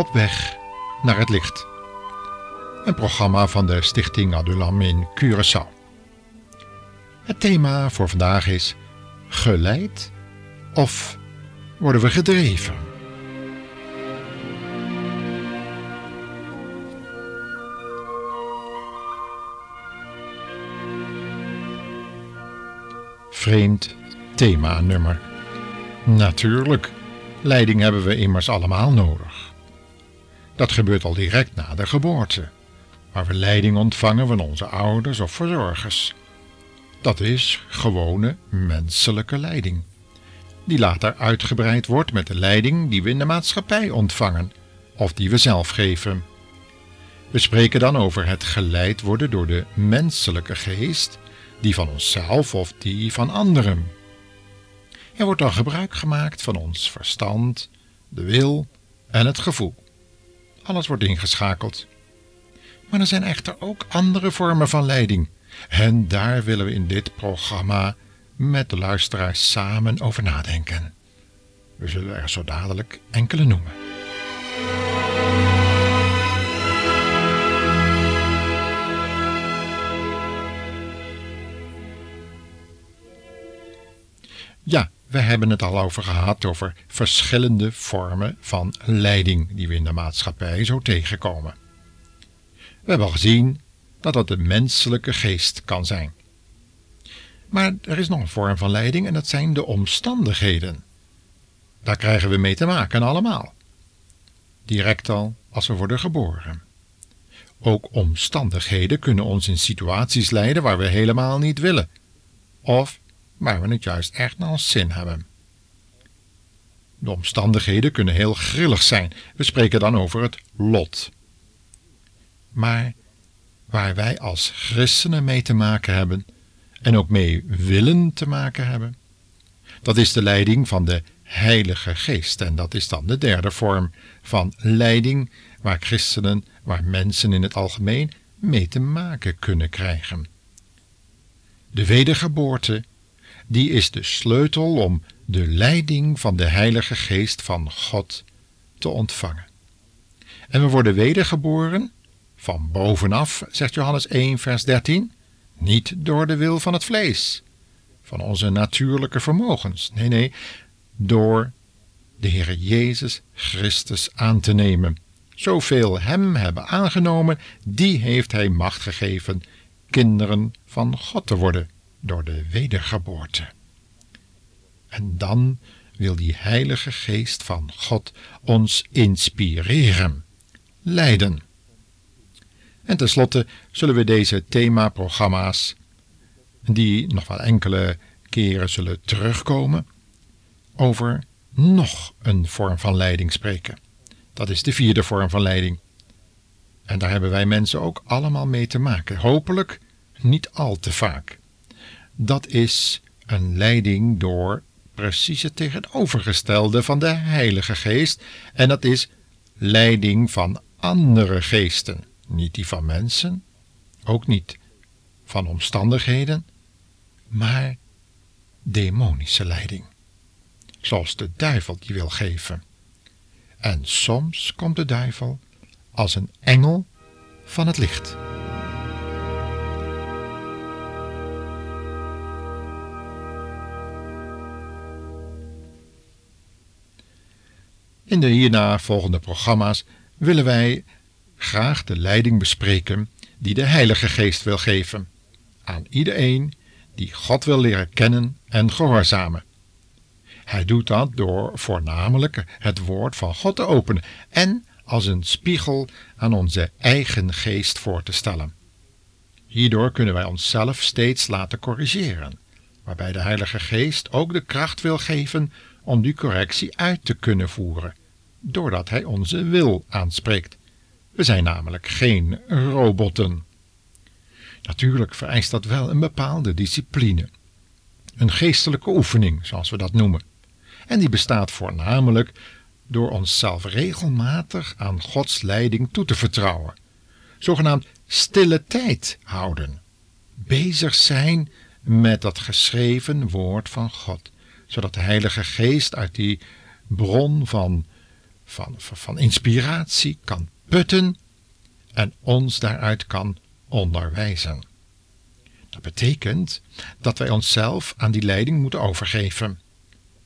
Op weg naar het licht. Een programma van de Stichting Adulam in Curaçao. Het thema voor vandaag is geleid of worden we gedreven? Vreemd thema-nummer. Natuurlijk, leiding hebben we immers allemaal nodig. Dat gebeurt al direct na de geboorte, waar we leiding ontvangen van onze ouders of verzorgers. Dat is gewone menselijke leiding, die later uitgebreid wordt met de leiding die we in de maatschappij ontvangen of die we zelf geven. We spreken dan over het geleid worden door de menselijke geest, die van onszelf of die van anderen. Er wordt dan gebruik gemaakt van ons verstand, de wil en het gevoel. Alles wordt ingeschakeld. Maar er zijn echter ook andere vormen van leiding. En daar willen we in dit programma met de luisteraars samen over nadenken. We zullen er zo dadelijk enkele noemen. Ja, we hebben het al over gehad over verschillende vormen van leiding die we in de maatschappij zo tegenkomen. We hebben al gezien dat dat de menselijke geest kan zijn. Maar er is nog een vorm van leiding en dat zijn de omstandigheden. Daar krijgen we mee te maken allemaal. Direct al als we worden geboren. Ook omstandigheden kunnen ons in situaties leiden waar we helemaal niet willen. Of waar we het juist echt naar ons zin hebben. De omstandigheden kunnen heel grillig zijn. We spreken dan over het lot. Maar waar wij als christenen mee te maken hebben en ook mee willen te maken hebben, dat is de leiding van de Heilige Geest. En dat is dan de derde vorm van leiding waar christenen, waar mensen in het algemeen mee te maken kunnen krijgen. De wedergeboorte die is de sleutel om de leiding van de Heilige Geest van God te ontvangen. En we worden wedergeboren van bovenaf, zegt Johannes 1, vers 13, niet door de wil van het vlees, van onze natuurlijke vermogens. Nee, nee, door de Heer Jezus Christus aan te nemen. Zoveel Hem hebben aangenomen, die heeft Hij macht gegeven kinderen van God te worden door de wedergeboorte. En dan wil die Heilige Geest van God ons inspireren, leiden. En tenslotte zullen we deze themaprogramma's, die nog wel enkele keren zullen terugkomen, over nog een vorm van leiding spreken. Dat is de vierde vorm van leiding. En daar hebben wij mensen ook allemaal mee te maken. Hopelijk niet al te vaak dat is een leiding door precies het tegenovergestelde van de Heilige Geest, en dat is leiding van andere geesten, niet die van mensen, ook niet van omstandigheden, maar demonische leiding, zoals de duivel die wil geven. En soms komt de duivel als een engel van het licht. In de hierna volgende programma's willen wij graag de leiding bespreken die de Heilige Geest wil geven aan iedereen die God wil leren kennen en gehoorzamen. Hij doet dat door voornamelijk het woord van God te openen en als een spiegel aan onze eigen geest voor te stellen. Hierdoor kunnen wij onszelf steeds laten corrigeren, waarbij de Heilige Geest ook de kracht wil geven om die correctie uit te kunnen voeren doordat hij onze wil aanspreekt. We zijn namelijk geen robotten. Natuurlijk vereist dat wel een bepaalde discipline. Een geestelijke oefening, zoals we dat noemen. En die bestaat voornamelijk door onszelf regelmatig aan Gods leiding toe te vertrouwen. Zogenaamd stille tijd houden. Bezig zijn met dat geschreven woord van God, zodat de Heilige Geest uit die bron van van, van inspiratie kan putten en ons daaruit kan onderwijzen. Dat betekent dat wij onszelf aan die leiding moeten overgeven.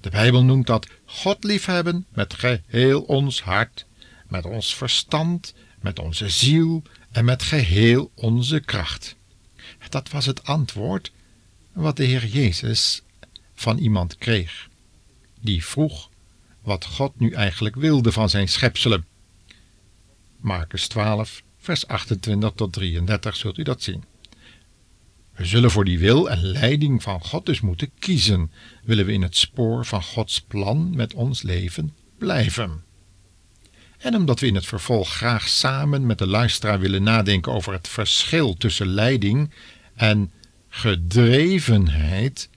De Bijbel noemt dat God liefhebben met geheel ons hart, met ons verstand, met onze ziel en met geheel onze kracht. Dat was het antwoord wat de Heer Jezus van iemand kreeg, die vroeg wat God nu eigenlijk wilde van zijn schepselen. Marcus 12, vers 28 tot 33 zult u dat zien. We zullen voor die wil en leiding van God dus moeten kiezen, willen we in het spoor van Gods plan met ons leven blijven. En omdat we in het vervolg graag samen met de luisteraar willen nadenken over het verschil tussen leiding en gedrevenheid,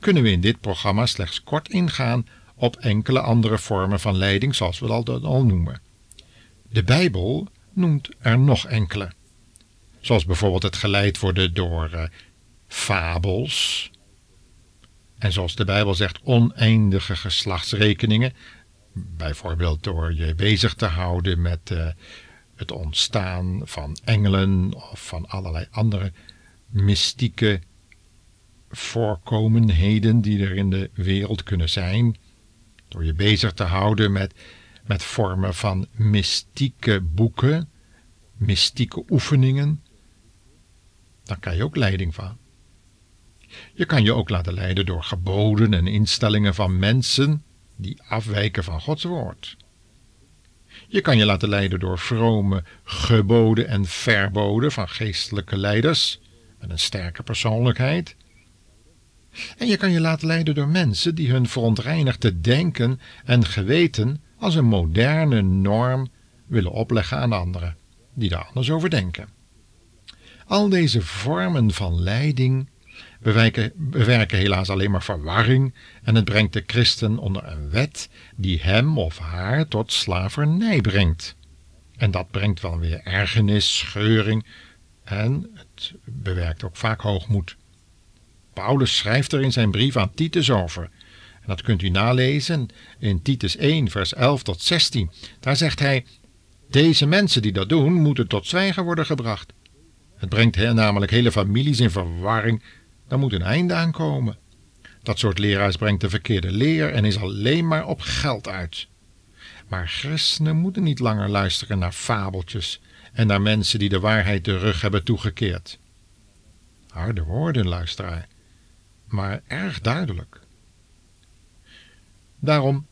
kunnen we in dit programma slechts kort ingaan op enkele andere vormen van leiding, zoals we dat al noemen. De Bijbel noemt er nog enkele, zoals bijvoorbeeld het geleid worden door uh, fabels, en zoals de Bijbel zegt, oneindige geslachtsrekeningen, bijvoorbeeld door je bezig te houden met uh, het ontstaan van engelen of van allerlei andere mystieke voorkomenheden die er in de wereld kunnen zijn, door je bezig te houden met, met vormen van mystieke boeken, mystieke oefeningen, dan kan je ook leiding van. Je kan je ook laten leiden door geboden en instellingen van mensen die afwijken van Gods woord. Je kan je laten leiden door vrome geboden en verboden van geestelijke leiders met een sterke persoonlijkheid. En je kan je laten leiden door mensen die hun verontreinigde denken en geweten als een moderne norm willen opleggen aan anderen, die daar anders over denken. Al deze vormen van leiding bewerken, helaas alleen maar verwarring en het brengt de christen onder een wet die hem of haar tot slavernij brengt. En dat brengt wel weer ergernis, scheuring en het bewerkt ook vaak hoogmoed. Paulus schrijft er in zijn brief aan Titus over. En dat kunt u nalezen in Titus 1, vers 11 tot 16. Daar zegt hij: Deze mensen die dat doen, moeten tot zwijgen worden gebracht. Het brengt namelijk hele families in verwarring. Daar moet een einde aan komen. Dat soort leraars brengt de verkeerde leer en is alleen maar op geld uit. Maar christenen moeten niet langer luisteren naar fabeltjes en naar mensen die de waarheid de rug hebben toegekeerd. Harde woorden, luisteraar, maar erg duidelijk. Daarom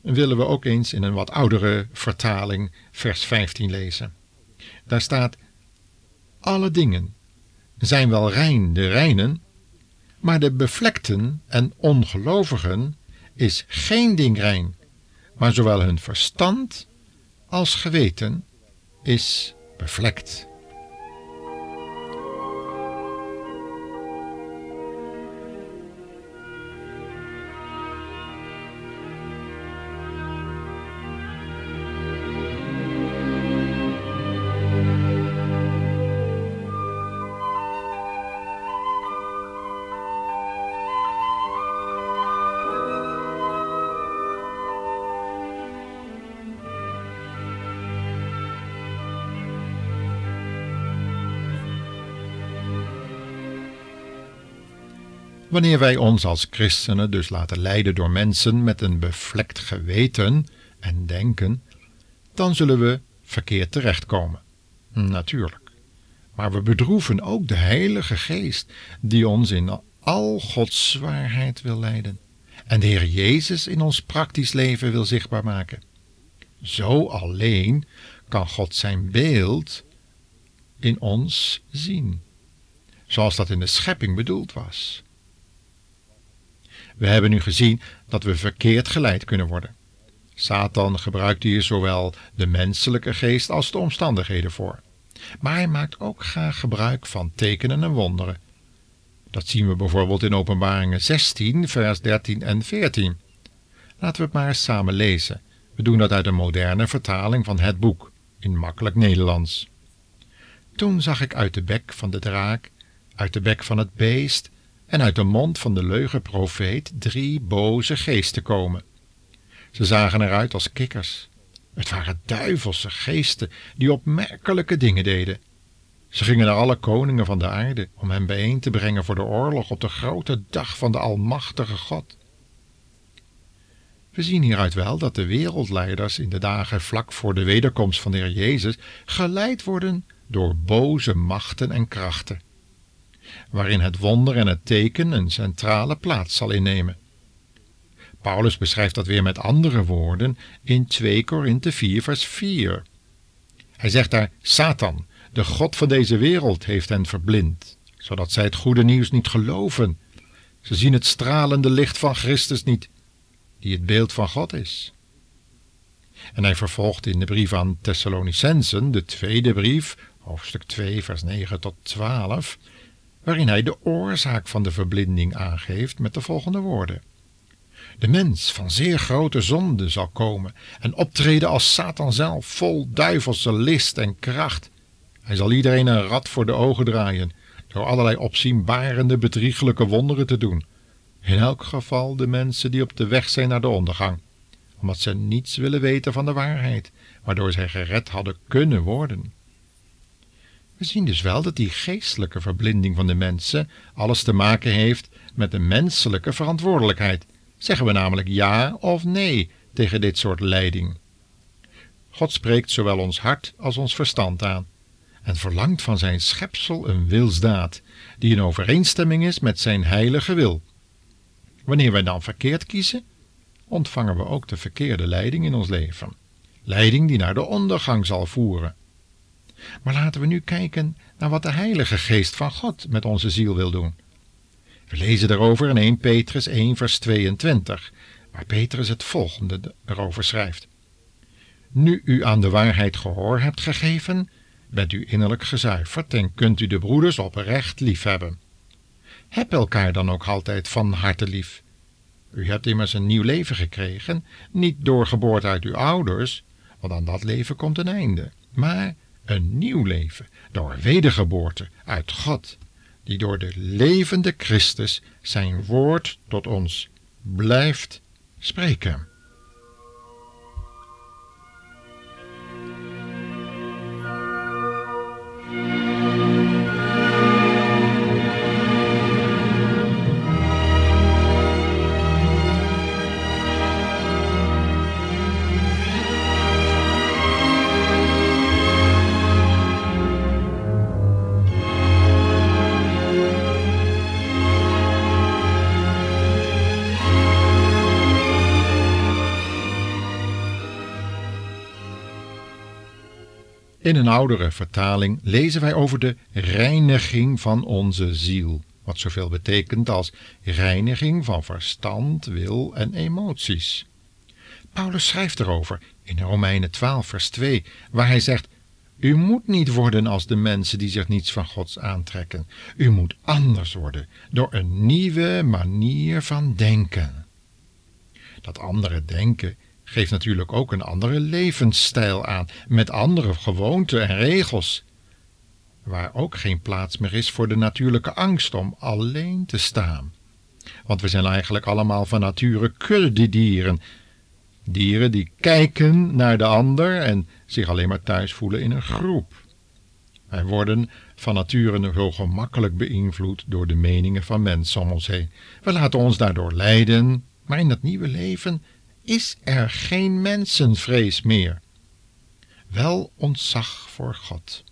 willen we ook eens in een wat oudere vertaling vers 15 lezen. Daar staat: Alle dingen zijn wel rein de reinen, maar de bevlekten en ongelovigen is geen ding rein, maar zowel hun verstand als geweten is bevlekt. Wanneer wij ons als christenen dus laten leiden door mensen met een bevlekt geweten en denken, dan zullen we verkeerd terechtkomen. Natuurlijk. Maar we bedroeven ook de Heilige Geest, die ons in al Gods zwaarheid wil leiden. En de Heer Jezus in ons praktisch leven wil zichtbaar maken. Zo alleen kan God zijn beeld in ons zien, zoals dat in de schepping bedoeld was. We hebben nu gezien dat we verkeerd geleid kunnen worden. Satan gebruikt hier zowel de menselijke geest als de omstandigheden voor. Maar hij maakt ook graag gebruik van tekenen en wonderen. Dat zien we bijvoorbeeld in Openbaringen 16, vers 13 en 14. Laten we het maar eens samen lezen. We doen dat uit een moderne vertaling van het boek, in makkelijk Nederlands. Toen zag ik uit de bek van de draak, uit de bek van het beest en uit de mond van de leugenprofeet drie boze geesten komen. Ze zagen eruit als kikkers Het waren duivelse geesten die opmerkelijke dingen deden. Ze gingen naar alle koningen van de aarde om hen bijeen te brengen voor de oorlog op de grote dag van de Almachtige God. We zien hieruit wel dat de wereldleiders in de dagen vlak voor de wederkomst van de Heer Jezus geleid worden door boze machten en krachten, waarin het wonder en het teken een centrale plaats zal innemen. Paulus beschrijft dat weer met andere woorden in 2 Korinthe 4 vers 4. Hij zegt daar, Satan, de God van deze wereld, heeft hen verblind, zodat zij het goede nieuws niet geloven. Ze zien het stralende licht van Christus niet, die het beeld van God is. En hij vervolgt in de brief aan Thessalonicensen, de tweede brief, hoofdstuk 2, vers 9 tot 12, waarin hij de oorzaak van de verblinding aangeeft met de volgende woorden. De mens van zeer grote zonde zal komen en optreden als Satan zelf, vol duivelse list en kracht. Hij zal iedereen een rad voor de ogen draaien, door allerlei opzienbarende, bedrieglijke wonderen te doen. In elk geval de mensen die op de weg zijn naar de ondergang, omdat ze niets willen weten van de waarheid, waardoor zij gered hadden kunnen worden. We zien dus wel dat die geestelijke verblinding van de mensen alles te maken heeft met de menselijke verantwoordelijkheid. Zeggen we namelijk ja of nee tegen dit soort leiding. God spreekt zowel ons hart als ons verstand aan en verlangt van zijn schepsel een wilsdaad die in overeenstemming is met zijn heilige wil. Wanneer wij dan verkeerd kiezen, ontvangen we ook de verkeerde leiding in ons leven. Leiding die naar de ondergang zal voeren. Maar laten we nu kijken naar wat de Heilige Geest van God met onze ziel wil doen. We lezen daarover in 1 Petrus 1 vers 22, waar Petrus het volgende erover schrijft. Nu u aan de waarheid gehoor hebt gegeven, bent u innerlijk gezuiverd en kunt u de broeders oprecht liefhebben. Heb elkaar dan ook altijd van harte lief. U hebt immers een nieuw leven gekregen, niet door geboorte uit uw ouders, want aan dat leven komt een einde, maar een nieuw leven door wedergeboorte uit God, die door de levende Christus zijn woord tot ons blijft spreken. In een oudere vertaling lezen wij over de reiniging van onze ziel, wat zoveel betekent als reiniging van verstand, wil en emoties. Paulus schrijft erover in Romeinen 12, vers 2, waar hij zegt: U moet niet worden als de mensen die zich niets van Gods aantrekken. U moet anders worden door een nieuwe manier van denken. Dat andere denken geeft natuurlijk ook een andere levensstijl aan, met andere gewoonten en regels, waar ook geen plaats meer is voor de natuurlijke angst om alleen te staan. Want we zijn eigenlijk allemaal van nature kuddedieren, dieren die kijken naar de ander en zich alleen maar thuis voelen in een groep. Wij worden van nature zo gemakkelijk beïnvloed door de meningen van mensen om ons heen. We laten ons daardoor leiden, maar in dat nieuwe leven is er geen mensenvrees meer. Wel ontzag voor God.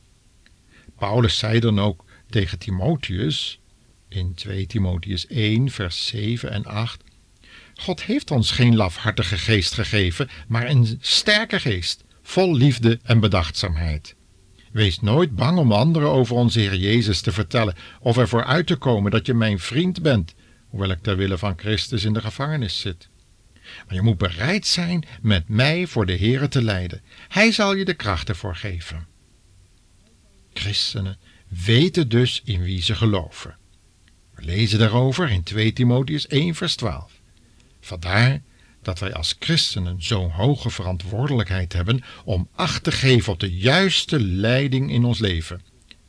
Paulus zei dan ook tegen Timotheus in 2 Timotheus 1 vers 7 en 8 God heeft ons geen lafhartige geest gegeven, maar een sterke geest, vol liefde en bedachtzaamheid. Wees nooit bang om anderen over onze Heer Jezus te vertellen of ervoor uit te komen dat je mijn vriend bent, hoewel ik ter wille van Christus in de gevangenis zit. Maar je moet bereid zijn met mij voor de Heere te lijden. Hij zal je de krachten voor geven. Christenen weten dus in wie ze geloven. We lezen daarover in 2 Timotheus 1 vers 12. Vandaar dat wij als christenen zo'n hoge verantwoordelijkheid hebben om acht te geven op de juiste leiding in ons leven.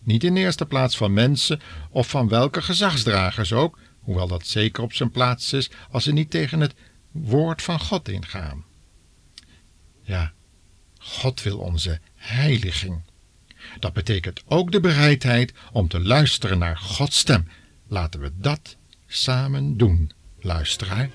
Niet in eerste plaats van mensen of van welke gezagsdragers ook, hoewel dat zeker op zijn plaats is als ze niet tegen het woord van God ingaan. Ja, God wil onze heiliging. Dat betekent ook de bereidheid om te luisteren naar Gods stem. Laten we dat samen doen, luisteraar.